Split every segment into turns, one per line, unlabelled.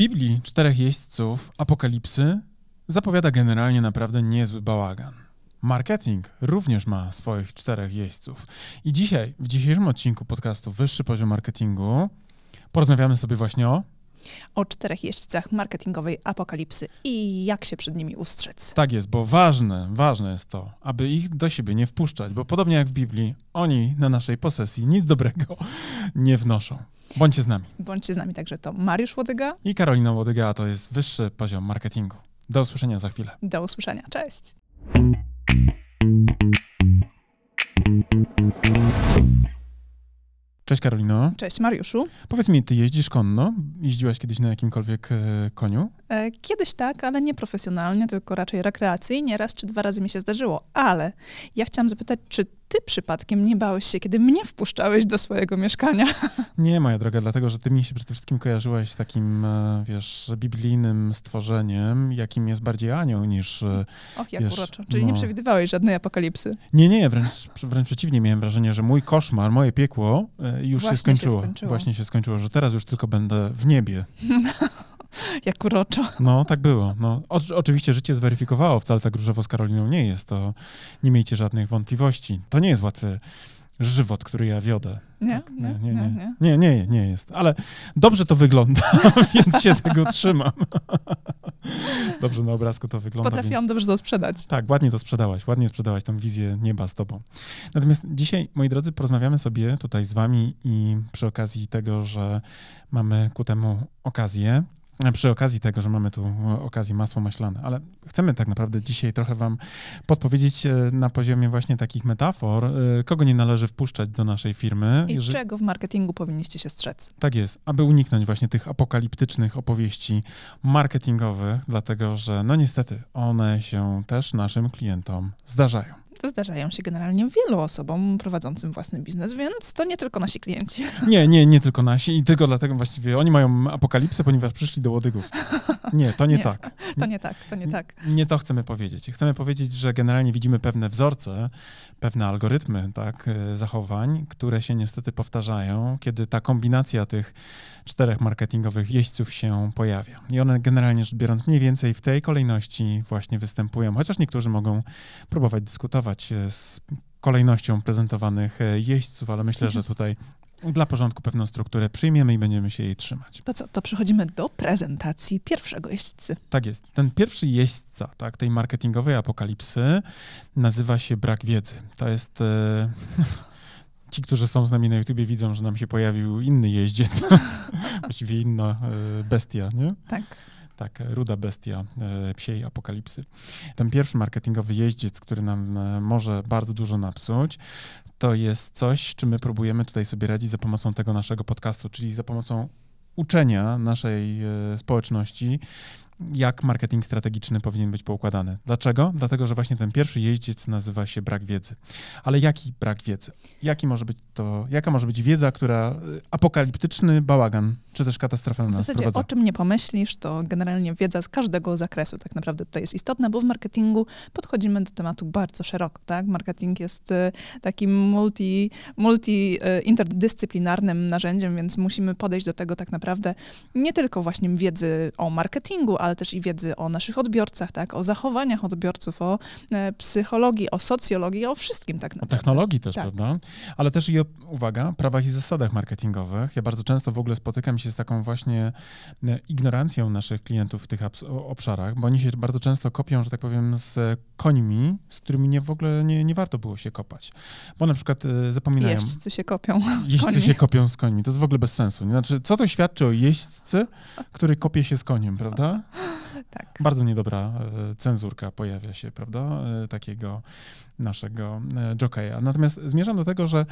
Biblii czterech jeźdźców apokalipsy zapowiada generalnie naprawdę niezły bałagan. Marketing również ma swoich czterech jeźdźców. I dzisiaj, w dzisiejszym odcinku podcastu Wyższy Poziom Marketingu, porozmawiamy sobie właśnie o
o czterech jeźdźcach marketingowej apokalipsy i jak się przed nimi ustrzec.
Tak jest, bo ważne, ważne jest to, aby ich do siebie nie wpuszczać, bo podobnie jak w Biblii, oni na naszej posesji nic dobrego nie wnoszą. Bądźcie z nami.
Bądźcie z nami także to Mariusz Łodyga
i Karolina Łodyga, a to jest wyższy poziom marketingu. Do usłyszenia za chwilę.
Do usłyszenia. Cześć.
Cześć Karolino.
Cześć Mariuszu.
Powiedz mi, ty jeździsz konno? Jeździłaś kiedyś na jakimkolwiek e, koniu?
E, kiedyś tak, ale nie profesjonalnie, tylko raczej rekreacyjnie. Raz czy dwa razy mi się zdarzyło. Ale ja chciałam zapytać, czy ty przypadkiem nie bałeś się, kiedy mnie wpuszczałeś do swojego mieszkania?
Nie, moja droga, dlatego że ty mi się przede wszystkim kojarzyłaś z takim, e, wiesz, biblijnym stworzeniem, jakim jest bardziej anioł niż. E,
Och, jak wiesz, uroczo. Czyli no... nie przewidywałeś żadnej apokalipsy.
Nie, nie, wręcz, wręcz przeciwnie, miałem wrażenie, że mój koszmar, moje piekło już
Właśnie
się skończyło.
się skończyło.
Właśnie się skończyło, że teraz już tylko będę w niebie.
Jak uroczo.
No, tak było. No, o, oczywiście życie zweryfikowało, wcale tak różowo z Karoliną nie jest, to nie miejcie żadnych wątpliwości. To nie jest łatwy żywot, który ja wiodę.
Nie,
tak,
nie, nie,
nie, nie, nie, nie jest, ale dobrze to wygląda, więc się tego trzymam. dobrze na obrazku to wygląda.
Potrafiłam więc... dobrze to sprzedać.
Tak, ładnie to sprzedałaś, ładnie sprzedałaś tą wizję nieba z tobą. Natomiast dzisiaj, moi drodzy, porozmawiamy sobie tutaj z wami i przy okazji tego, że mamy ku temu okazję, przy okazji tego, że mamy tu okazję masło maślane, ale chcemy tak naprawdę dzisiaj trochę wam podpowiedzieć e, na poziomie właśnie takich metafor, e, kogo nie należy wpuszczać do naszej firmy.
I że... czego w marketingu powinniście się strzec.
Tak jest, aby uniknąć właśnie tych apokaliptycznych opowieści marketingowych, dlatego że no niestety one się też naszym klientom zdarzają
zdarzają się generalnie wielu osobom prowadzącym własny biznes, więc to nie tylko nasi klienci.
Nie, nie, nie tylko nasi i tylko dlatego właściwie oni mają apokalipsę, ponieważ przyszli do Łodygów. Nie, to nie, nie tak.
To nie tak, to nie tak.
Nie to chcemy powiedzieć. Chcemy powiedzieć, że generalnie widzimy pewne wzorce, pewne algorytmy tak, e, zachowań, które się niestety powtarzają, kiedy ta kombinacja tych czterech marketingowych jeźdźców się pojawia. I one generalnie rzecz biorąc mniej więcej w tej kolejności właśnie występują, chociaż niektórzy mogą próbować dyskutować e, z kolejnością prezentowanych e, jeźdźców, ale myślę, że tutaj dla porządku pewną strukturę przyjmiemy i będziemy się jej trzymać.
To co, to przechodzimy do prezentacji pierwszego jeźdźcy.
Tak jest. Ten pierwszy jeźdźca tak, tej marketingowej apokalipsy nazywa się brak wiedzy. To jest... E, ci, którzy są z nami na YouTubie widzą, że nam się pojawił inny jeździec, właściwie inna e, bestia, nie?
Tak.
Tak, ruda bestia e, psiej apokalipsy. Ten pierwszy marketingowy jeździec, który nam e, może bardzo dużo napsuć, to jest coś, czym my próbujemy tutaj sobie radzić za pomocą tego naszego podcastu, czyli za pomocą uczenia naszej społeczności, jak marketing strategiczny powinien być poukładany. Dlaczego? Dlatego, że właśnie ten pierwszy jeździec nazywa się brak wiedzy. Ale jaki brak wiedzy? Jaki może być to, jaka może być wiedza, która y, apokaliptyczny bałagan, czy też katastrofalna
W zasadzie o czym nie pomyślisz, to generalnie wiedza z każdego zakresu tak naprawdę tutaj jest istotna, bo w marketingu podchodzimy do tematu bardzo szeroko, tak? Marketing jest y, takim multi, multi y, interdyscyplinarnym narzędziem, więc musimy podejść do tego tak naprawdę nie tylko właśnie wiedzy o marketingu, ale ale też i wiedzy o naszych odbiorcach, tak, o zachowaniach odbiorców, o e, psychologii, o socjologii, o wszystkim tak naprawdę.
O technologii też, tak. prawda? Ale też i o, uwaga, prawach i zasadach marketingowych. Ja bardzo często w ogóle spotykam się z taką właśnie e, ignorancją naszych klientów w tych obszarach, bo oni się bardzo często kopią, że tak powiem, z końmi, z którymi nie, w ogóle nie, nie warto było się kopać. Bo na przykład e, zapominają...
Jeźdźcy się kopią z
Jeźdźcy
końmi.
się kopią z końmi. To jest w ogóle bez sensu. Znaczy, co to świadczy o jeźdźcy, który kopie się z koniem, prawda?
Tak.
Bardzo niedobra e, cenzurka pojawia się, prawda? E, takiego naszego e, jokeja. Natomiast zmierzam do tego, że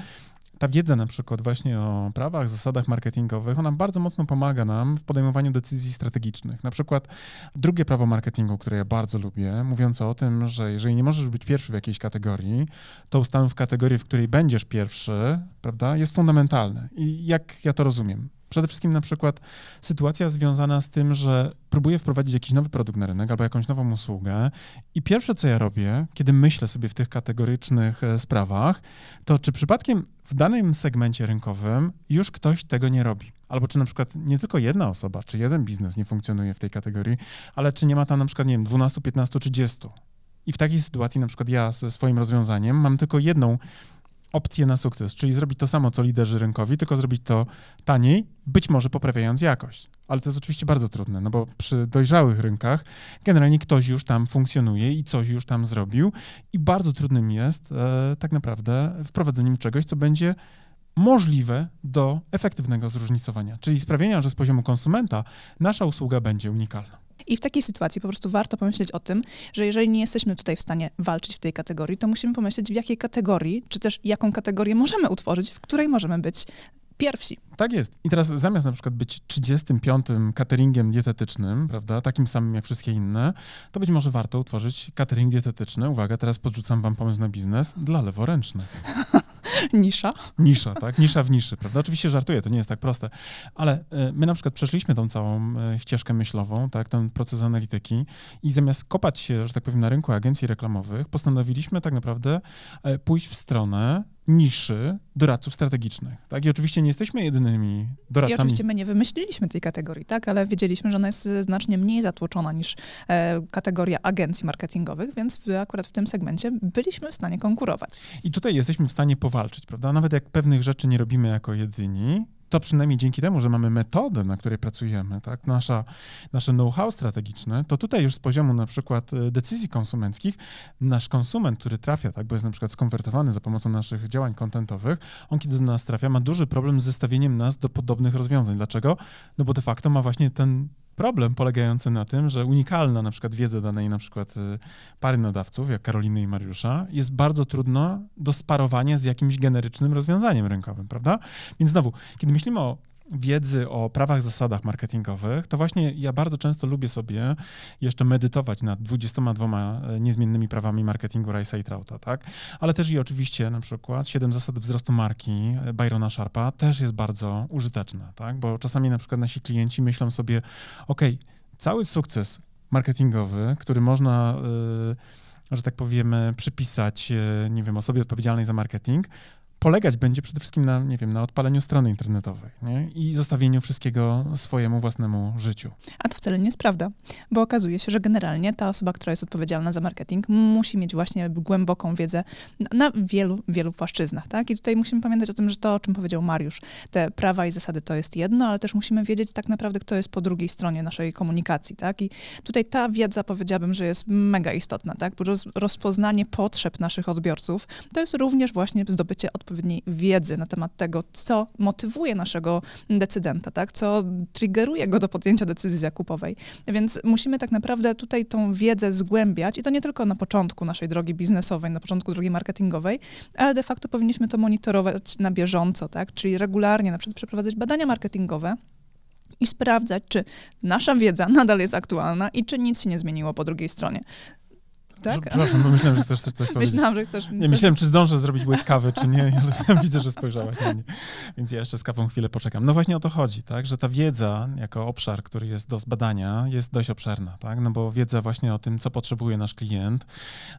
ta wiedza na przykład właśnie o prawach, zasadach marketingowych, ona bardzo mocno pomaga nam w podejmowaniu decyzji strategicznych. Na przykład drugie prawo marketingu, które ja bardzo lubię, mówiące o tym, że jeżeli nie możesz być pierwszy w jakiejś kategorii, to ustanów kategorię, w której będziesz pierwszy, prawda, jest fundamentalne. I jak ja to rozumiem? Przede wszystkim na przykład sytuacja związana z tym, że próbuję wprowadzić jakiś nowy produkt na rynek albo jakąś nową usługę i pierwsze, co ja robię, kiedy myślę sobie w tych kategorycznych e, sprawach, to czy przypadkiem w danym segmencie rynkowym już ktoś tego nie robi. albo czy na przykład nie tylko jedna osoba, czy jeden biznes nie funkcjonuje w tej kategorii, ale czy nie ma tam na przykład, nie wiem, 12, 15, 30. I w takiej sytuacji na przykład ja ze swoim rozwiązaniem mam tylko jedną opcję na sukces, czyli zrobić to samo, co liderzy rynkowi, tylko zrobić to taniej, być może poprawiając jakość. Ale to jest oczywiście bardzo trudne, no bo przy dojrzałych rynkach generalnie ktoś już tam funkcjonuje i coś już tam zrobił i bardzo trudnym jest e, tak naprawdę wprowadzeniem czegoś, co będzie możliwe do efektywnego zróżnicowania, czyli sprawienia, że z poziomu konsumenta nasza usługa będzie unikalna.
I w takiej sytuacji po prostu warto pomyśleć o tym, że jeżeli nie jesteśmy tutaj w stanie walczyć w tej kategorii, to musimy pomyśleć, w jakiej kategorii, czy też jaką kategorię możemy utworzyć, w której możemy być pierwsi.
Tak jest. I teraz zamiast na przykład być 35. cateringiem dietetycznym, prawda, takim samym jak wszystkie inne, to być może warto utworzyć catering dietetyczny. Uwaga, teraz podrzucam wam pomysł na biznes dla leworęcznych.
Nisza.
Nisza, tak? Nisza w niszy, prawda? Oczywiście żartuję, to nie jest tak proste, ale e, my na przykład przeszliśmy tą całą e, ścieżkę myślową, tak, ten proces analityki i zamiast kopać się, że tak powiem, na rynku agencji reklamowych, postanowiliśmy tak naprawdę e, pójść w stronę niszy doradców strategicznych. Tak? I oczywiście nie jesteśmy jedynymi doradcami.
I oczywiście my nie wymyśliliśmy tej kategorii, tak? ale wiedzieliśmy, że ona jest znacznie mniej zatłoczona niż e, kategoria agencji marketingowych, więc w, akurat w tym segmencie byliśmy w stanie konkurować.
I tutaj jesteśmy w stanie powalczyć, prawda? Nawet jak pewnych rzeczy nie robimy jako jedyni, to przynajmniej dzięki temu, że mamy metodę, na której pracujemy, tak, Nasza, nasze know-how strategiczne, to tutaj już z poziomu na przykład e, decyzji konsumenckich, nasz konsument, który trafia, tak, bo jest na przykład skonwertowany za pomocą naszych działań kontentowych, on kiedy do nas trafia, ma duży problem z zestawieniem nas do podobnych rozwiązań. Dlaczego? No bo de facto ma właśnie ten problem polegający na tym, że unikalna na przykład wiedza danej na przykład y, pary nadawców, jak Karoliny i Mariusza, jest bardzo trudna do sparowania z jakimś generycznym rozwiązaniem rynkowym, prawda? Więc znowu, kiedy myślimy o wiedzy o prawach, zasadach marketingowych, to właśnie ja bardzo często lubię sobie jeszcze medytować nad 22 e, niezmiennymi prawami marketingu Rice'a i Trauta, tak? Ale też i oczywiście na przykład 7 zasad wzrostu marki e, Byrona Sharpa też jest bardzo użyteczna, tak? Bo czasami na przykład nasi klienci myślą sobie, ok, cały sukces marketingowy, który można... Yy, że tak powiemy, przypisać, nie wiem, osobie odpowiedzialnej za marketing, polegać będzie przede wszystkim na, nie wiem, na odpaleniu strony internetowej nie? i zostawieniu wszystkiego swojemu własnemu życiu.
A to wcale nie jest prawda, bo okazuje się, że generalnie ta osoba, która jest odpowiedzialna za marketing, musi mieć właśnie głęboką wiedzę na, wielu, wielu płaszczyznach, tak? I tutaj musimy pamiętać o tym, że to, o czym powiedział Mariusz, te prawa i zasady to jest jedno, ale też musimy wiedzieć tak naprawdę, kto jest po drugiej stronie naszej komunikacji, tak? I tutaj ta wiedza, powiedziałabym, że jest mega istotna, tak? Bo rozpoznanie potrzeb naszych odbiorców to jest również właśnie zdobycie odpowiedzi odpowiedniej wiedzy na temat tego, co motywuje naszego decydenta, tak? co triggeruje go do podjęcia decyzji zakupowej. Więc musimy tak naprawdę tutaj tą wiedzę zgłębiać i to nie tylko na początku naszej drogi biznesowej, na początku drogi marketingowej, ale de facto powinniśmy to monitorować na bieżąco, tak? czyli regularnie na przykład przeprowadzać badania marketingowe, i sprawdzać, czy nasza wiedza nadal jest aktualna i czy nic się nie zmieniło po drugiej stronie.
Tak? Przepraszam, bo myślałem, że chcesz coś powiedzieć.
Myślałam, że chcesz...
Nie, myślałem, czy zdążę zrobić łyk kawy, czy nie, ale widzę, że spojrzałaś na mnie. Więc ja jeszcze z kawą chwilę poczekam. No właśnie o to chodzi, tak, że ta wiedza jako obszar, który jest do zbadania, jest dość obszerna, tak, no bo wiedza właśnie o tym, co potrzebuje nasz klient,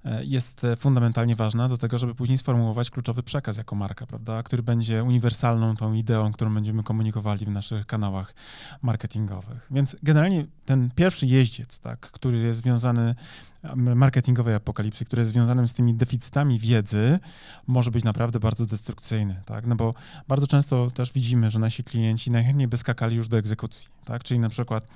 e, jest fundamentalnie ważna do tego, żeby później sformułować kluczowy przekaz jako marka, prawda, który będzie uniwersalną tą ideą, którą będziemy komunikowali w naszych kanałach marketingowych. Więc generalnie ten pierwszy jeździec, tak, który jest związany marketingowej apokalipsy, które jest związane z tymi deficytami wiedzy, może być naprawdę bardzo destrukcyjny, tak? No bo bardzo często też widzimy, że nasi klienci najchętniej by skakali już do egzekucji, tak? Czyli na przykład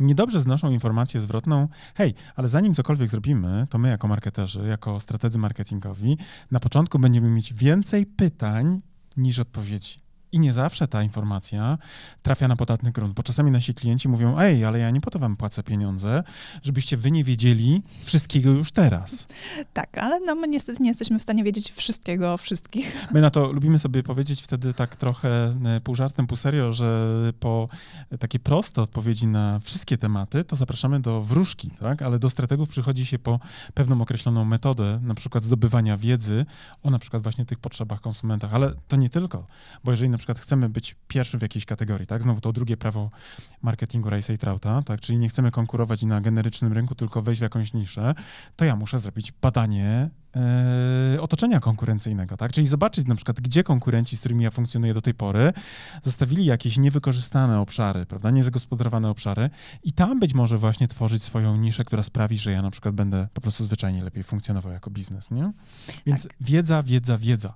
niedobrze znoszą informację zwrotną, hej, ale zanim cokolwiek zrobimy, to my jako marketerzy, jako strategzy marketingowi, na początku będziemy mieć więcej pytań niż odpowiedzi. I nie zawsze ta informacja trafia na podatny grunt, bo czasami nasi klienci mówią: Ej, ale ja nie po to wam płacę pieniądze, żebyście wy nie wiedzieli wszystkiego już teraz.
Tak, ale no my niestety nie jesteśmy w stanie wiedzieć wszystkiego o wszystkich.
My na to lubimy sobie powiedzieć wtedy tak trochę e, pół żartem, pół serio, że po takie proste odpowiedzi na wszystkie tematy, to zapraszamy do wróżki, tak? Ale do strategów przychodzi się po pewną określoną metodę, na przykład zdobywania wiedzy o na przykład właśnie tych potrzebach konsumentach, ale to nie tylko, bo jeżeli na przykład chcemy być pierwszy w jakiejś kategorii, tak? Znowu to drugie prawo marketingu Race'a i Trauta, tak? Czyli nie chcemy konkurować na generycznym rynku, tylko wejść w jakąś niszę, to ja muszę zrobić badanie e, otoczenia konkurencyjnego, tak? Czyli zobaczyć na przykład, gdzie konkurenci, z którymi ja funkcjonuję do tej pory, zostawili jakieś niewykorzystane obszary, prawda, niezagospodarowane obszary i tam być może właśnie tworzyć swoją niszę, która sprawi, że ja na przykład będę po prostu zwyczajnie lepiej funkcjonował jako biznes, nie? Więc tak. wiedza, wiedza, wiedza.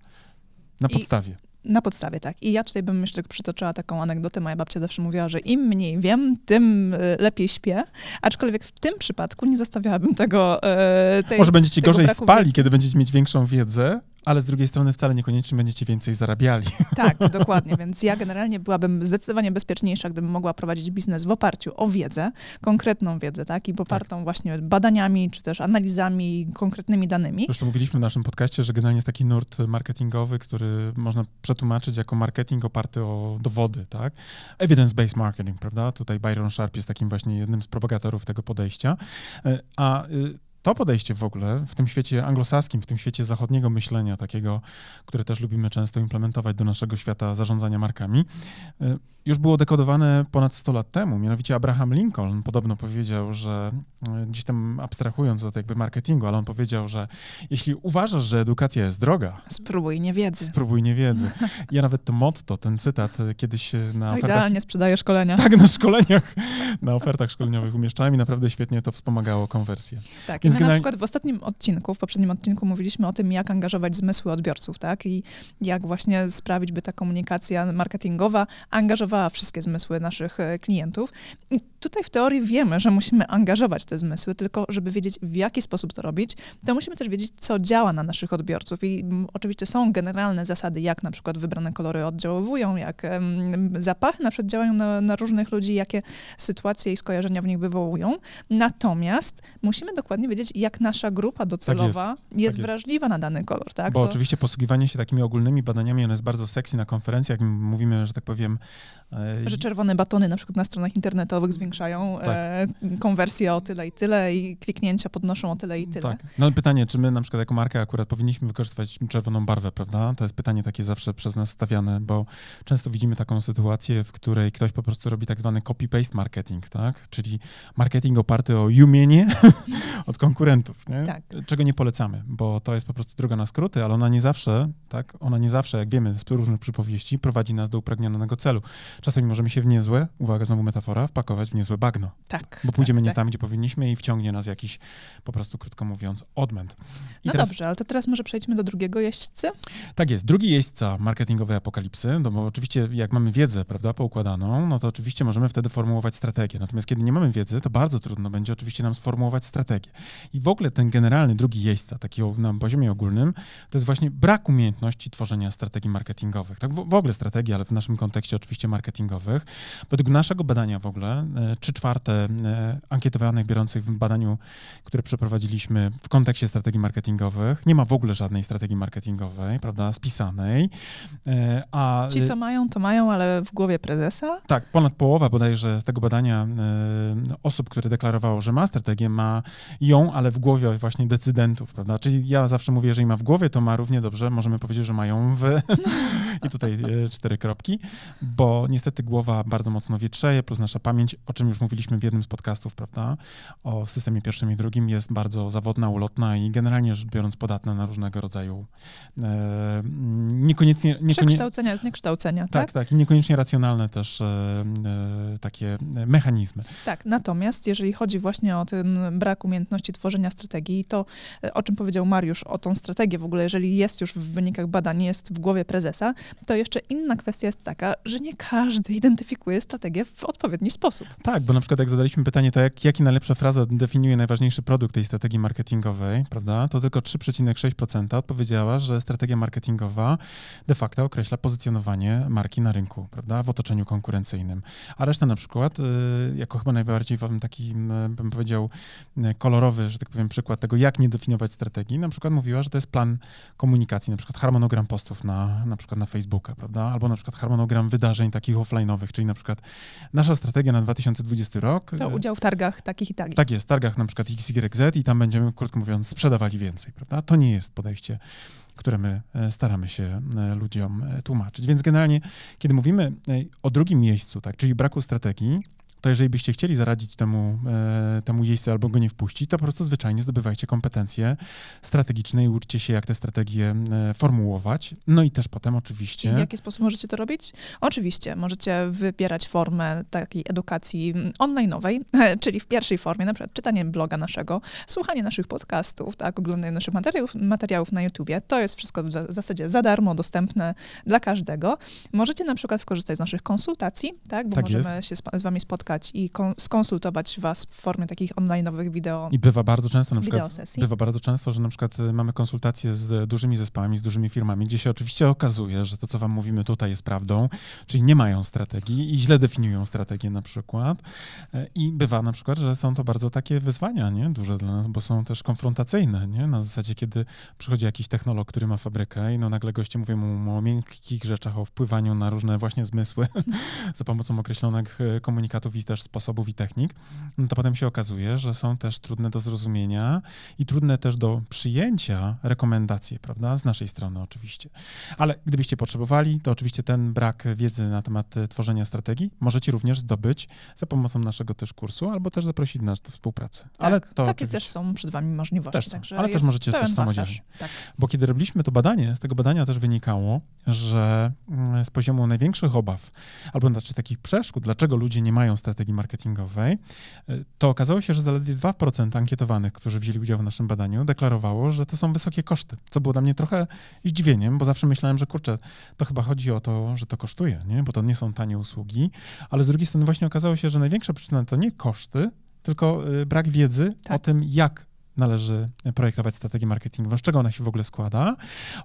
Na podstawie.
Na podstawie, tak. I ja tutaj bym jeszcze przytoczyła taką anegdotę. Moja babcia zawsze mówiła, że im mniej wiem, tym e, lepiej śpię. Aczkolwiek w tym przypadku nie zostawiałabym tego. E, tej,
Może będziecie gorzej spali, wiedzy. kiedy będziecie mieć większą wiedzę, ale z drugiej strony wcale niekoniecznie będziecie więcej zarabiali.
Tak, dokładnie. Więc ja generalnie byłabym zdecydowanie bezpieczniejsza, gdybym mogła prowadzić biznes w oparciu o wiedzę, konkretną wiedzę, tak? I popartą tak. właśnie badaniami, czy też analizami, konkretnymi danymi.
Zresztą mówiliśmy w naszym podcaście, że generalnie jest taki nurt marketingowy, który można przetłumaczyć jako marketing oparty o dowody, tak? Evidence-based marketing, prawda? Tutaj Byron Sharp jest takim właśnie jednym z propagatorów tego podejścia. E, a y, to podejście w ogóle w tym świecie anglosaskim, w tym świecie zachodniego myślenia, takiego, które też lubimy często implementować do naszego świata zarządzania markami, y, już było dekodowane ponad 100 lat temu. Mianowicie Abraham Lincoln podobno powiedział, że y, gdzieś tam abstrahując od jakby marketingu, ale on powiedział, że jeśli uważasz, że edukacja jest droga,
spróbuj niewiedzy.
Spróbuj niewiedzy. Ja nawet to motto, ten cytat y, kiedyś na
to ofertach... idealnie sprzedaję szkolenia.
Tak, na szkoleniach, na ofertach szkoleniowych umieszczałem i naprawdę świetnie to wspomagało konwersję.
Tak, Więc my na przykład w ostatnim odcinku, w poprzednim odcinku mówiliśmy o tym, jak angażować zmysły odbiorców, tak? I jak właśnie sprawić, by ta komunikacja marketingowa angażowała wszystkie zmysły naszych e, klientów. I tutaj w teorii wiemy, że musimy angażować te zmysły, tylko żeby wiedzieć, w jaki sposób to robić, to musimy też wiedzieć, co działa na naszych odbiorców. I oczywiście są generalne zasady, jak na przykład wybrane kolory oddziaływują, jak zapachy na przykład działają na, na różnych ludzi, jakie sytuacje i skojarzenia w nich wywołują. Natomiast musimy dokładnie wiedzieć, jak nasza grupa docelowa tak jest, jest tak wrażliwa jest. na dany kolor. Tak?
Bo to... oczywiście posługiwanie się takimi ogólnymi badaniami, one jest bardzo sexy na konferencjach, mówimy, że tak powiem...
E... Że czerwone batony na przykład na stronach internetowych zwiększają tak. e, konwersję o tyle i tyle i kliknięcia podnoszą o tyle i tyle. Tak.
No pytanie, czy my na przykład jako marka akurat powinniśmy wykorzystywać czerwoną barwę, prawda? To jest pytanie takie zawsze przez nas stawiane, bo często widzimy taką sytuację, w której ktoś po prostu robi tak zwany copy-paste marketing, tak? Czyli marketing oparty o jumienie od konkurentów nie? Tak. czego nie polecamy, bo to jest po prostu droga na skróty, ale ona nie zawsze, tak, ona nie zawsze, jak wiemy z różnych przypowieści, prowadzi nas do upragnionego celu. Czasami możemy się w niezłe, uwaga, znowu metafora, wpakować w niezłe bagno.
Tak.
Bo pójdziemy
tak,
nie
tak.
tam, gdzie powinniśmy i wciągnie nas jakiś, po prostu krótko mówiąc, odmęt.
I no teraz, dobrze, ale to teraz może przejdźmy do drugiego jeźdźcy?
Tak jest. Drugi jeźdźca marketingowej apokalipsy, no bo oczywiście jak mamy wiedzę, prawda, poukładaną, no to oczywiście możemy wtedy formułować strategię. Natomiast kiedy nie mamy wiedzy, to bardzo trudno będzie oczywiście nam sformułować strategię. I w ogóle ten generalny drugi jeźdźca, taki na poziomie ogólnym, to jest właśnie brak umiejętności tworzenia strategii marketingowych. Tak w, w ogóle strategii, ale w naszym kontekście oczywiście marketingowych. Według naszego badania w ogóle, e, trzy czwarte e, ankietowanych biorących w badaniu, które przeprowadziliśmy w kontekście strategii marketingowych, nie ma w ogóle żadnej strategii marketingowej, prawda, spisanej.
E, a Ci, co mają, to mają, ale w głowie prezesa?
Tak, ponad połowa bodajże z tego badania osób, które deklarowało, że ma strategię, ma ją, ale w głowie właśnie decydentów, prawda? Czyli ja zawsze mówię, jeżeli ma w głowie, to ma równie dobrze, możemy powiedzieć, że mają w... I tutaj e, cztery kropki, bo niestety głowa bardzo mocno wietrzeje, plus nasza pamięć, o czym już mówiliśmy w jednym z podcastów, prawda, o systemie pierwszym i drugim, jest bardzo zawodna, ulotna i generalnie rzecz biorąc podatna na różnego rodzaju e, niekoniecznie...
niekonie... Przekształcenia, zniekształcenia, tak?
Tak, tak, i niekoniecznie racjonalne też e, e, takie mechanizmy.
Tak, natomiast jeżeli chodzi właśnie o ten brak umiejętności tworzenia strategii, to o czym powiedział Mariusz, o tą strategię w ogóle, jeżeli jest już w wynikach badań, jest w głowie prezesa, to jeszcze inna kwestia jest taka, że nie każdy identyfikuje strategię w odpowiedni sposób.
Tak, bo na przykład jak zadaliśmy pytanie, to jak, jaki najlepsza fraza definiuje najważniejszy produkt tej strategii marketingowej, prawda, to tylko 3,6% odpowiedziała, że strategia marketingowa de facto określa pozycjonowanie marki na rynku, prawda, w otoczeniu konkurencyjnym. A reszta na przykład, y, jako chyba najbardziej taki, bym powiedział, kolorowy typowy, że tak powiem, przykład tego, jak nie definiować strategii, na przykład mówiła, że to jest plan komunikacji, na przykład harmonogram postów na, na przykład na Facebooka, prawda? Albo na przykład harmonogram wydarzeń takich offline'owych, czyli na przykład nasza strategia na 2020 rok.
To udział w targach takich i takich.
Tak jest, targach na przykład XYZ i tam będziemy, krótko mówiąc, sprzedawali więcej, prawda? To nie jest podejście które my e, staramy się e, ludziom e, tłumaczyć. Więc generalnie, kiedy mówimy o drugim miejscu, tak, czyli braku strategii, to jeżeli byście chcieli zaradzić temu, e, temu jeźdźcu albo go nie wpuścić, to po prostu zwyczajnie zdobywajcie kompetencje strategiczne i uczcie się, jak te strategie e, formułować. No i też potem oczywiście...
I w jaki sposób możecie to robić? Oczywiście, możecie wybierać formę takiej edukacji online'owej, czyli w pierwszej formie, na przykład czytanie bloga naszego, słuchanie naszych podcastów, tak, oglądanie naszych materiałów, materiałów na YouTubie. To jest wszystko w zasadzie za darmo, dostępne dla każdego. Możecie na przykład skorzystać z naszych konsultacji, tak, bo tak możemy jest. się z, z wami spotkać i kon skonsultować was w formie takich online'owych wideo.
I bywa bardzo często na przykład, bywa bardzo często, że na przykład y, mamy konsultacje z dużymi zespołami, z dużymi firmami, gdzie się oczywiście okazuje, że to, co wam mówimy tutaj jest prawdą, czyli nie mają strategii i źle definiują strategię na przykład. E, I bywa na przykład, że są to bardzo takie wyzwania, nie? Duże dla nas, bo są też konfrontacyjne, nie? Na zasadzie, kiedy przychodzi jakiś technolog, który ma fabrykę i no nagle goście mówią mu o miękkich rzeczach, o wpływaniu na różne właśnie zmysły za pomocą określonych e, komunikatów i też sposobów i technik, no to potem się okazuje, że są też trudne do zrozumienia i trudne też do przyjęcia rekomendacje, prawda? Z naszej strony oczywiście. Ale gdybyście potrzebowali, to oczywiście ten brak wiedzy na temat e, tworzenia strategii możecie również zdobyć za pomocą naszego też kursu, albo też zaprosić nas do współpracy. Tak,
ale to takie oczywiście... też są przed wami możliwości.
Też ale też możecie też samodzielnie. Tak. Bo kiedy robiliśmy to badanie, z tego badania też wynikało, że mm, z poziomu największych obaw, albo znaczy takich przeszkód, dlaczego ludzie nie mają strategii, marketingowej, y, to okazało się, że zaledwie 2% ankietowanych, którzy wzięli udział w naszym badaniu, deklarowało, że to są wysokie koszty, co było dla mnie trochę zdziwieniem, bo zawsze myślałem, że kurczę, to chyba chodzi o to, że to kosztuje, nie? bo to nie są tanie usługi, ale z drugiej strony właśnie okazało się, że największa przyczyna to nie koszty, tylko y, brak wiedzy tak. o tym, jak należy projektować strategię marketingową, z czego ona się w ogóle składa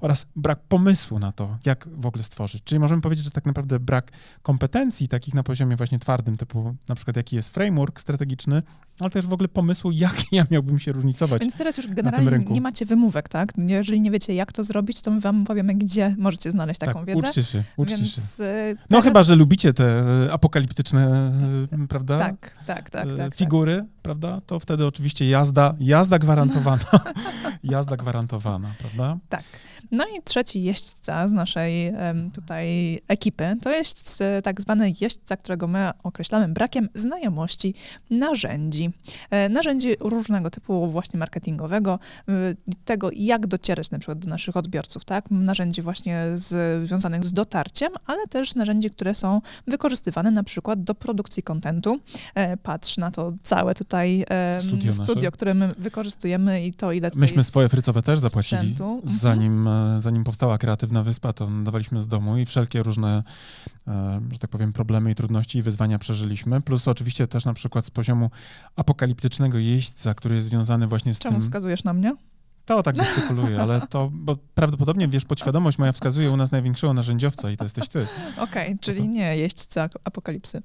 oraz brak pomysłu na to, jak w ogóle stworzyć. Czyli możemy powiedzieć, że tak naprawdę brak kompetencji takich na poziomie właśnie twardym, typu na przykład jaki jest framework strategiczny, ale też w ogóle pomysłu, jak ja miałbym się różnicować
Więc teraz już generalnie nie macie wymówek, tak? Jeżeli nie wiecie, jak to zrobić, to my wam powiemy, gdzie możecie znaleźć taką
tak,
wiedzę.
uczcie się, uczcie Więc się. E, no teraz... chyba, że lubicie te e, apokaliptyczne, e, prawda?
Tak, tak, tak. tak
figury,
tak.
prawda? To wtedy oczywiście jazda, jazda gwarantowana. Jazda gwarantowana, prawda?
Tak. No i trzeci jeźdźca z naszej tutaj ekipy to jest tak zwany jeźdźca, którego my określamy brakiem znajomości narzędzi. E, narzędzi różnego typu właśnie marketingowego, tego jak docierać na przykład do naszych odbiorców, tak? Narzędzi właśnie z, związanych z dotarciem, ale też narzędzi, które są wykorzystywane na przykład do produkcji kontentu. E, patrz na to całe tutaj studio, studio które my wykorzystujemy i to, ile
Myśmy swoje frycowe też zapłacili, sprzętu. zanim, mhm. Zanim powstała Kreatywna Wyspa, to dawaliśmy z domu i wszelkie różne, e, że tak powiem, problemy i trudności i wyzwania przeżyliśmy, plus oczywiście też na przykład z poziomu apokaliptycznego jeźdźca, który jest związany właśnie z
Czemu
tym...
wskazujesz na mnie?
To tak gestykuluję, ale to, bo prawdopodobnie, wiesz, podświadomość moja wskazuje u nas największego narzędziowca i to jesteś ty.
Okej, okay, czyli to... nie jeźdźca apokalipsy.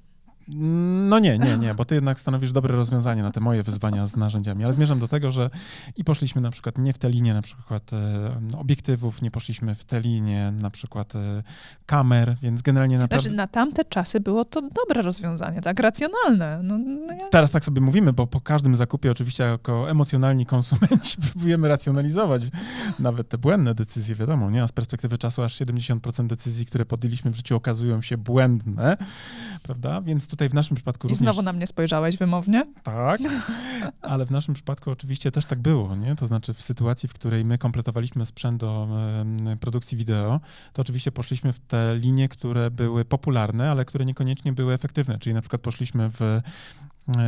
No nie, nie, nie, bo ty jednak stanowisz dobre rozwiązanie na te moje wyzwania z narzędziami, ale zmierzam do tego, że i poszliśmy na przykład nie w tę linię na przykład e, obiektywów, nie poszliśmy w tę linię na przykład e, kamer, więc generalnie naprawdę...
Znaczy na tamte czasy było to dobre rozwiązanie, tak, racjonalne. No, no
ja... Teraz tak sobie mówimy, bo po każdym zakupie oczywiście jako emocjonalni konsumenci próbujemy racjonalizować nawet te błędne decyzje, wiadomo, nie? A z perspektywy czasu aż 70% decyzji, które podjęliśmy w życiu okazują się błędne, prawda? Więc tutaj w naszym przypadku
I
również...
znowu na mnie spojrzałeś wymownie?
Tak, ale w naszym przypadku oczywiście też tak było, nie? To znaczy w sytuacji, w której my kompletowaliśmy sprzęt do produkcji wideo, to oczywiście poszliśmy w te linie, które były popularne, ale które niekoniecznie były efektywne, czyli na przykład poszliśmy w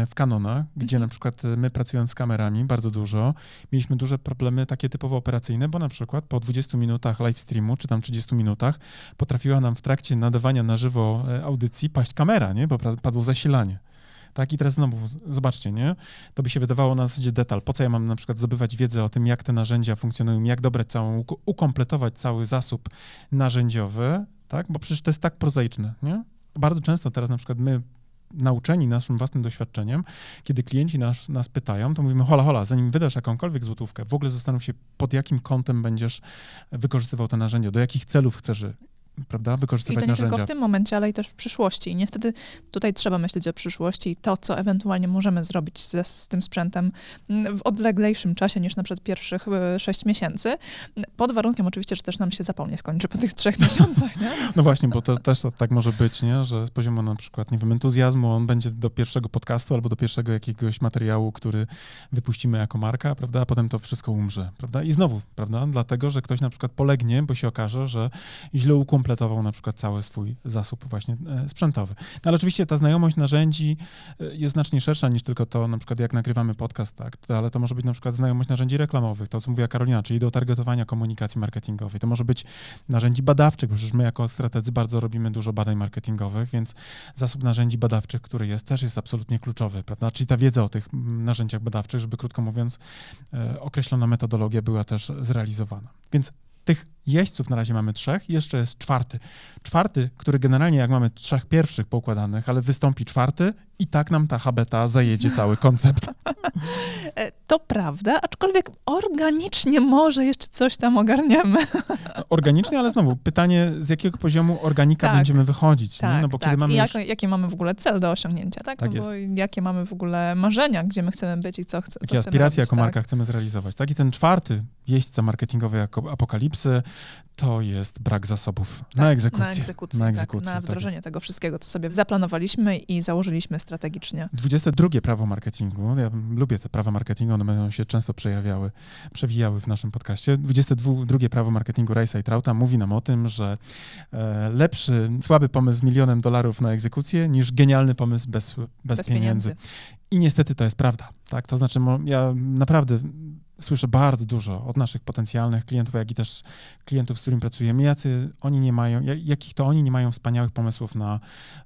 w Canonach, gdzie mhm. na przykład my pracując z kamerami bardzo dużo, mieliśmy duże problemy takie typowo operacyjne, bo na przykład po 20 minutach live streamu, czy tam 30 minutach, potrafiła nam w trakcie nadawania na żywo e, audycji paść kamera, nie? bo padło zasilanie. Tak, i teraz znowu, zobaczcie, nie? To by się wydawało na zasadzie detal. Po co ja mam na przykład zdobywać wiedzę o tym, jak te narzędzia funkcjonują, jak dobrać całą, ukompletować cały zasób narzędziowy, tak? Bo przecież to jest tak prozaiczne, nie? Bardzo często teraz na przykład my nauczeni naszym własnym doświadczeniem, kiedy klienci nas, nas pytają, to mówimy, hola, hola, zanim wydasz jakąkolwiek złotówkę, w ogóle zastanów się, pod jakim kątem będziesz wykorzystywał te narzędzia, do jakich celów chcesz prawda, wykorzystywać
I to nie
narzędzia.
tylko w tym momencie, ale i też w przyszłości. I niestety tutaj trzeba myśleć o przyszłości i to, co ewentualnie możemy zrobić ze, z tym sprzętem w odleglejszym czasie niż na przykład pierwszych e, sześć miesięcy, pod warunkiem oczywiście, że też nam się zapał nie skończy po tych trzech miesiącach, nie?
No właśnie, bo to też to, tak może być, nie? że z poziomu na przykład, nie wiem, entuzjazmu on będzie do pierwszego podcastu albo do pierwszego jakiegoś materiału, który wypuścimy jako marka, prawda, a potem to wszystko umrze, prawda? I znowu, prawda, dlatego, że ktoś na przykład polegnie, bo się okaże, że źle ukompletował kompletował na przykład cały swój zasób właśnie e, sprzętowy. No ale oczywiście ta znajomość narzędzi e, jest znacznie szersza niż tylko to, na przykład jak nagrywamy podcast, tak, ale to może być na przykład znajomość narzędzi reklamowych, to co mówiła Karolina, czyli do targetowania komunikacji marketingowej. To może być narzędzi badawczych, przecież my jako strategzy bardzo robimy dużo badań marketingowych, więc zasób narzędzi badawczych, który jest, też jest absolutnie kluczowy, prawda? Czyli ta wiedza o tych narzędziach badawczych, żeby krótko mówiąc, e, określona metodologia była też zrealizowana. Więc tych jeźdźców na razie mamy trzech, jeszcze jest czwarty. Czwarty, który generalnie jak mamy trzech pierwszych poukładanych, ale wystąpi czwarty i tak nam ta habeta zajedzie cały koncept.
E, to prawda, aczkolwiek organicznie może jeszcze coś tam ogarniemy.
Organicznie, ale znowu pytanie, z jakiego poziomu organika tak, będziemy wychodzić,
tak,
No
bo tak. kiedy mamy I jak, już... jaki mamy w ogóle cel do osiągnięcia, tak?
tak
no bo jakie mamy w ogóle marzenia, gdzie my chcemy być i co, chce,
Jakie aspiracje robić, jako marka chcemy zrealizować, tak? I ten czwarty jeźdźca marketingowy jako apokalipsy to jest brak zasobów tak, na egzekucję. Na
egzekucję, na, egzekucję, tak, na tak wdrożenie tego wszystkiego, co sobie zaplanowaliśmy i założyliśmy strategicznie.
22 prawo marketingu. Ja lubię te prawa marketingu, one będą się często przejawiały, przewijały w naszym podcaście. 22 prawo marketingu Rice'a i Trauta mówi nam o tym, że e, lepszy, słaby pomysł z milionem dolarów na egzekucję niż genialny pomysł bez, bez, bez pieniędzy. pieniędzy. I niestety to jest prawda. Tak? To znaczy, ja naprawdę słyszę bardzo dużo od naszych potencjalnych klientów, jak i też klientów, z którymi pracujemy, jacy oni nie mają, jakich to oni nie mają wspaniałych pomysłów na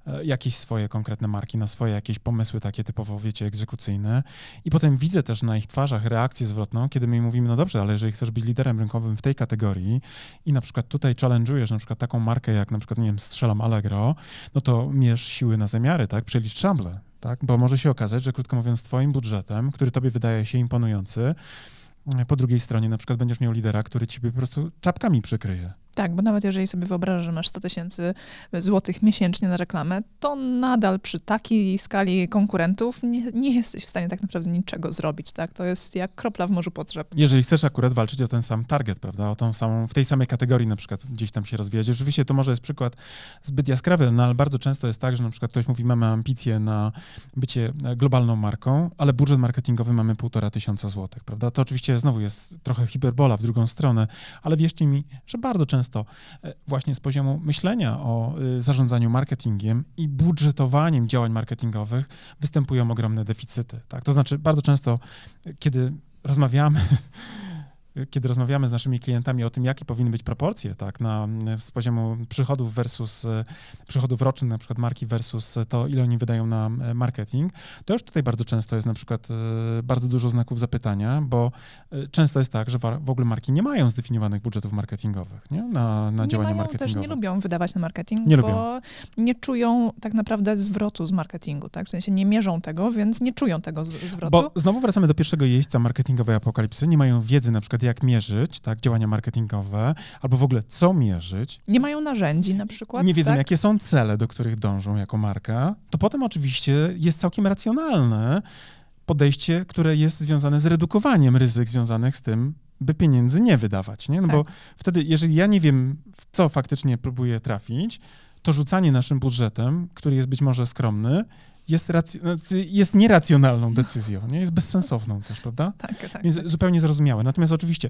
e, jakieś swoje konkretne marki, na swoje jakieś pomysły takie typowo, wiecie, egzekucyjne. I potem widzę też na ich twarzach reakcję zwrotną, kiedy my im mówimy, no dobrze, ale jeżeli chcesz być liderem rynkowym w tej kategorii i na przykład tutaj challenge'ujesz na przykład taką markę jak na przykład, nie wiem, strzelam Allegro, no to mierz siły na zamiary, tak? Przelicz szamble, tak? Bo może się okazać, że krótko mówiąc, twoim budżetem, który tobie wydaje się imponujący, po drugiej stronie na przykład będziesz miał lidera, który ciebie po prostu czapkami przykryje.
Tak, bo nawet jeżeli sobie wyobrażasz, że masz 100 tysięcy złotych miesięcznie na reklamę, to nadal przy takiej skali konkurentów nie, nie, jesteś w stanie tak naprawdę niczego zrobić, tak? To jest jak kropla w morzu potrzeb.
Jeżeli chcesz akurat walczyć o ten sam target, prawda, o tą samą, w tej samej kategorii na przykład gdzieś tam się rozwijać. Rzeczywiście to może jest przykład zbyt jaskrawy, no ale bardzo często jest tak, że na przykład ktoś mówi, mamy ambicje na bycie globalną marką, ale budżet marketingowy mamy półtora tysiąca złotych, prawda? To oczywiście znowu jest trochę hiperbola w drugą stronę, ale wierzcie mi, że bardzo często często e, właśnie z poziomu myślenia o y, zarządzaniu marketingiem i budżetowaniem działań marketingowych występują ogromne deficyty. Tak? To znaczy, bardzo często, kiedy rozmawiamy kiedy rozmawiamy z naszymi klientami o tym, jakie powinny być proporcje, tak, na, z poziomu przychodów versus przychodów rocznych, na przykład marki versus to, ile oni wydają na e, marketing, to już tutaj bardzo często jest na przykład e, bardzo dużo znaków zapytania, bo e, często jest tak, że w ogóle marki nie mają zdefiniowanych budżetów marketingowych, nie, na, na
nie
działania
mają,
marketingowe.
też nie lubią wydawać na marketing, nie bo lubią. nie czują tak naprawdę zwrotu z marketingu, tak, w sensie nie mierzą tego, więc nie czują tego zwrotu.
Bo znowu wracamy do pierwszego jeźdźca marketingowej apokalipsy, nie mają wiedzy na przykład jak mierzyć, tak, działania marketingowe, albo w ogóle co mierzyć.
Nie mają narzędzi na przykład.
Nie wiedzą,
tak?
jakie są cele, do których dążą jako marka. To potem oczywiście jest całkiem racjonalne podejście, które jest związane z redukowaniem ryzyk związanych z tym, by pieniędzy nie wydawać, nie? No tak. bo wtedy, jeżeli ja nie wiem, w co faktycznie próbuję trafić, to rzucanie naszym budżetem, który jest być może skromny, jest, rac- no, jest nieracjonalną decyzją, nie? jest bezsensowną też, prawda?
Tak, tak.
Więc
tak.
zupełnie zrozumiałe. Natomiast oczywiście,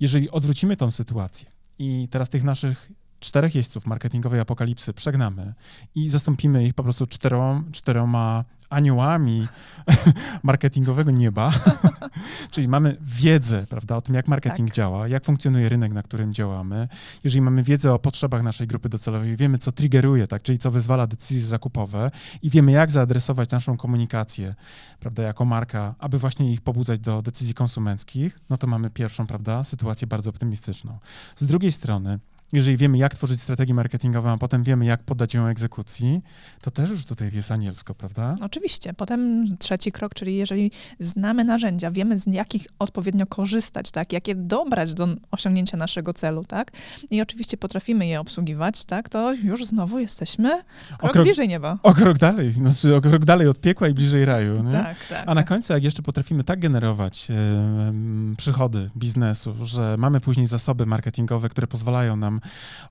jeżeli odwrócimy tą sytuację i teraz tych naszych czterech jeźdźców marketingowej apokalipsy przegnamy i zastąpimy ich po prostu czteroma, czteroma aniołami marketingowego nieba, czyli mamy wiedzę, prawda, o tym, jak marketing tak. działa, jak funkcjonuje rynek, na którym działamy. Jeżeli mamy wiedzę o potrzebach naszej grupy docelowej, wiemy, co triggeruje, tak, czyli co wyzwala decyzje zakupowe i wiemy, jak zaadresować naszą komunikację, prawda, jako marka, aby właśnie ich pobudzać do decyzji konsumenckich, no to mamy pierwszą, prawda, sytuację bardzo optymistyczną. Z drugiej strony, jeżeli wiemy, jak tworzyć strategię marketingową, a potem wiemy, jak podać ją egzekucji, to też już tutaj jest anielsko, prawda?
Oczywiście. Potem trzeci krok, czyli jeżeli znamy narzędzia, wiemy z jakich odpowiednio korzystać, tak, jak je dobrać do osiągnięcia naszego celu, tak, i oczywiście potrafimy je obsługiwać, tak, to już znowu jesteśmy krok,
krok-
bliżej nieba.
O krok dalej, znaczy o krok dalej od piekła i bliżej raju. Nie?
Tak, tak.
A na końcu, jak jeszcze potrafimy tak generować em, przychody biznesu, że mamy później zasoby marketingowe, które pozwalają nam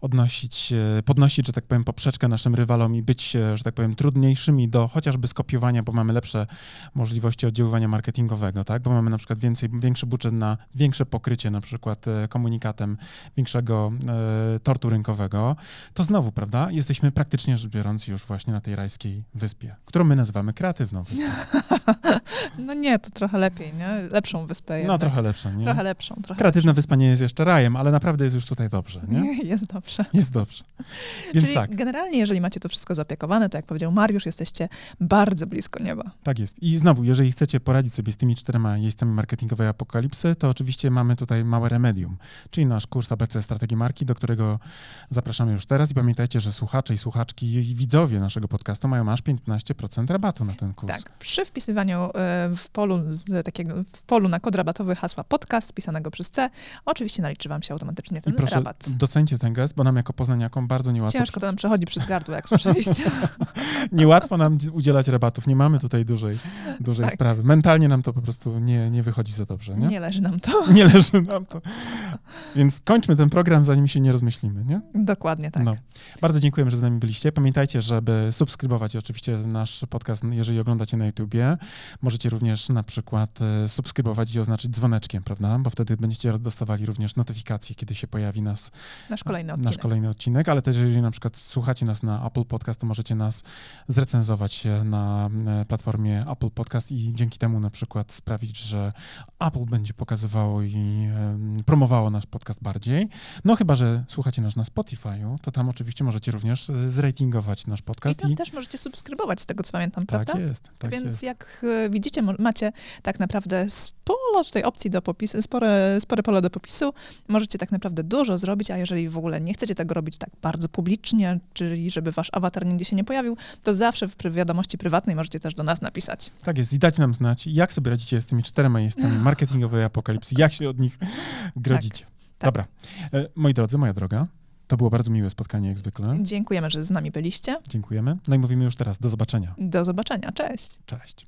odnosić, e, podnosić, że tak powiem, poprzeczkę naszym rywalom i być, e, że tak powiem, trudniejszymi do chociażby skopiowania, bo mamy lepsze możliwości oddziaływania marketingowego, tak? Bo mamy na przykład więcej, większy budżet na większe pokrycie, na przykład e, komunikatem większego e, tortu rynkowego, to znowu, prawda, jesteśmy praktycznie rzecz biorąc już właśnie na tej rajskiej wyspie, którą my nazywamy kreatywną wyspą.
No nie, to trochę lepiej, nie? Lepszą wyspę
No
jednak.
trochę lepsze, nie?
Trochę lepszą, trochę
Kreatywna wyspa nie jest jeszcze rajem, ale naprawdę jest już tutaj dobrze, nie?
Jest dobrze.
Jest dobrze. Więc
Czyli
tak,
generalnie, jeżeli macie to wszystko zaopiekowane, to jak powiedział Mariusz, jesteście bardzo blisko nieba.
tak jest. I znowu, jeżeli chcecie poradzić sobie z tymi czterema jeźdźcami marketingowej apokalipsy, to oczywiście mamy tutaj małe remedium, czyli nasz kurs ABC Strategii Marki, do którego zapraszamy już teraz i pamiętajcie, że słuchacze i słuchaczki i widzowie naszego podcastu mają aż 15% rabatu na ten kurs.
Tak, przy wpisywaniu e, w polu, z takiego, w polu na kod rabatowy hasła podcast pisanego przez C, oczywiście naliczy wam się automatycznie
I
ten
proszę,
rabat.
docencie ten gest, bo nam jako poznaniakom bardzo niełatwo,
Ciężko to nam przechodzi przez gardło, jak słyszeliście.
niełatwo nam udzielać rabatów. Nie mamy tutaj dużej, dużej
Tak.
sprawy. Mentalnie nam to po prostu nie, nie wychodzi za dobrze, nie?
Nie leży nam to.
Nie leży nam to. Więc kończmy ten program, zanim się nie rozmyślimy, nie?
Dokładnie tak.
No. Bardzo dziękujemy, że z nami byliście. Pamiętajcie, żeby subskrybować oczywiście nasz podcast, jeżeli oglądacie na YouTubie. Możecie również na przykład e, subskrybować i oznaczyć dzwoneczkiem, prawda? Bo wtedy będziecie dostawali również notyfikacje, kiedy się pojawi nas
Nasz kolejny
nasz
odcinek.
kolejny odcinek, ale też jeżeli na przykład słuchacie nas na Apple Podcast, to możecie nas zrecenzować e, na e, platformie Apple Podcast i dzięki temu na przykład sprawić, że Apple będzie pokazywało i em, promowało nasz podcast bardziej. No chyba, że słuchacie nas na Spotify'u, to tam oczywiście możecie również e, zratingować nasz
I
podcast.
tam też możecie subskrybować, z tego co pamiętam,
tak
prawda?
jest, tak
Więc
jest.
jak e, widzicie, macie tak naprawdę sporo tutaj opcji do popisu, spore, spore pole do popisu. Możecie tak naprawdę dużo zrobić, a jeżeli w ogóle nie chcecie tego robić tak bardzo publicznie, czyli żeby wasz awatar nigdzie się nie pojawił, to zawsze w wiadomości prywatnej możecie też do nas napisać.
Tak jest. I dać nam znać, jak sobie radzicie z tymi czterema miejscami marketingowej apokalipsy, jak się od nich grodzicie.
tak.
Dobra. E, Moi drodzy, moja droga, to było bardzo miłe spotkanie jak zwykle.
Dziękujemy, że z nami byliście.
Dziękujemy. No i mówimy już teraz. Do zobaczenia.
Do zobaczenia. Cześć.
Cześć.